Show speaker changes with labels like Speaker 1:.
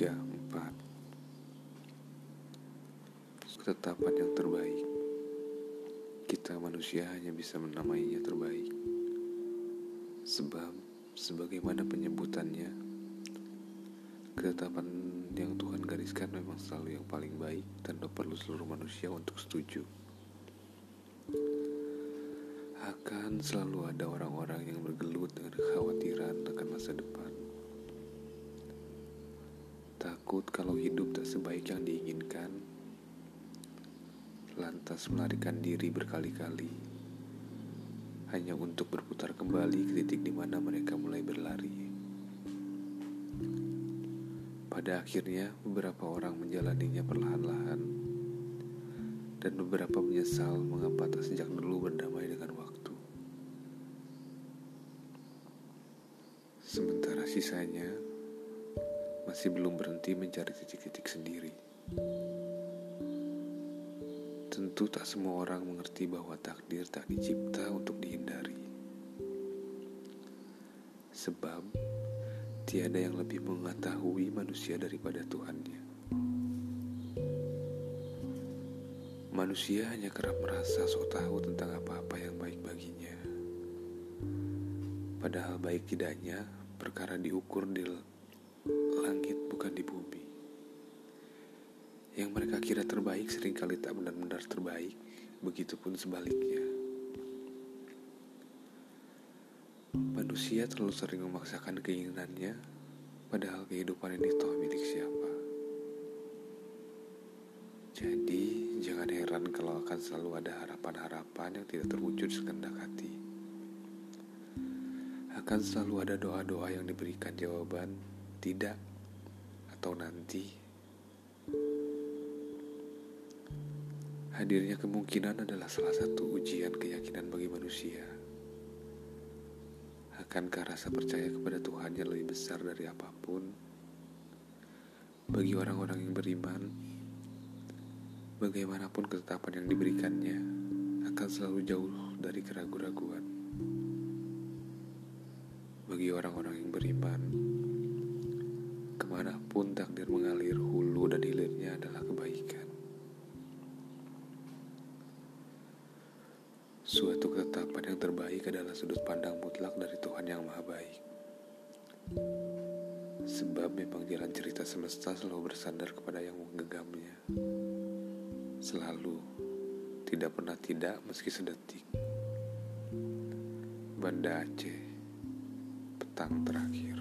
Speaker 1: tiga, empat. Ketetapan yang terbaik. Kita manusia hanya bisa menamainya terbaik. Sebab sebagaimana penyebutannya Ketetapan yang Tuhan gariskan memang selalu yang paling baik Dan perlu seluruh manusia untuk setuju. Akan selalu ada orang-orang yang bergelut dengan Takut kalau hidup tak sebaik yang diinginkan, lantas melarikan diri berkali-kali hanya untuk berputar kembali ke titik di mana mereka mulai berlari. Pada akhirnya, beberapa orang menjalaninya perlahan-lahan, dan beberapa menyesal mengapa tak sejak dulu berdamai dengan waktu. Sementara sisanya masih belum berhenti mencari titik-titik sendiri. Tentu tak semua orang mengerti bahwa takdir tak dicipta untuk dihindari. Sebab tiada yang lebih mengetahui manusia daripada Tuhannya. Manusia hanya kerap merasa sok tahu tentang apa-apa yang baik baginya. Padahal baik tidaknya perkara diukur di langit bukan di bumi. Yang mereka kira terbaik sering kali tak benar-benar terbaik, begitupun sebaliknya. Manusia terlalu sering memaksakan keinginannya, padahal kehidupan ini toh milik siapa. Jadi, jangan heran kalau akan selalu ada harapan-harapan yang tidak terwujud sekendak hati. Akan selalu ada doa-doa yang diberikan jawaban tidak atau nanti Hadirnya kemungkinan adalah salah satu ujian keyakinan bagi manusia. Akankah rasa percaya kepada Tuhan yang lebih besar dari apa pun? Bagi orang-orang yang beriman, bagaimanapun ketetapan yang diberikannya akan selalu jauh dari keraguan-raguan. Bagi orang-orang yang beriman, ke mana pun takdir mengalir hulu dan hilirnya adalah kebaikan. Suatu ketetapan yang terbaik adalah sudut pandang mutlak dari Tuhan yang Maha Baik. Sebab memang jalan cerita semesta selalu bersandar kepada yang menggenggamnya. Selalu, tidak pernah tidak meski sedetik. Banda Aceh, petang terakhir.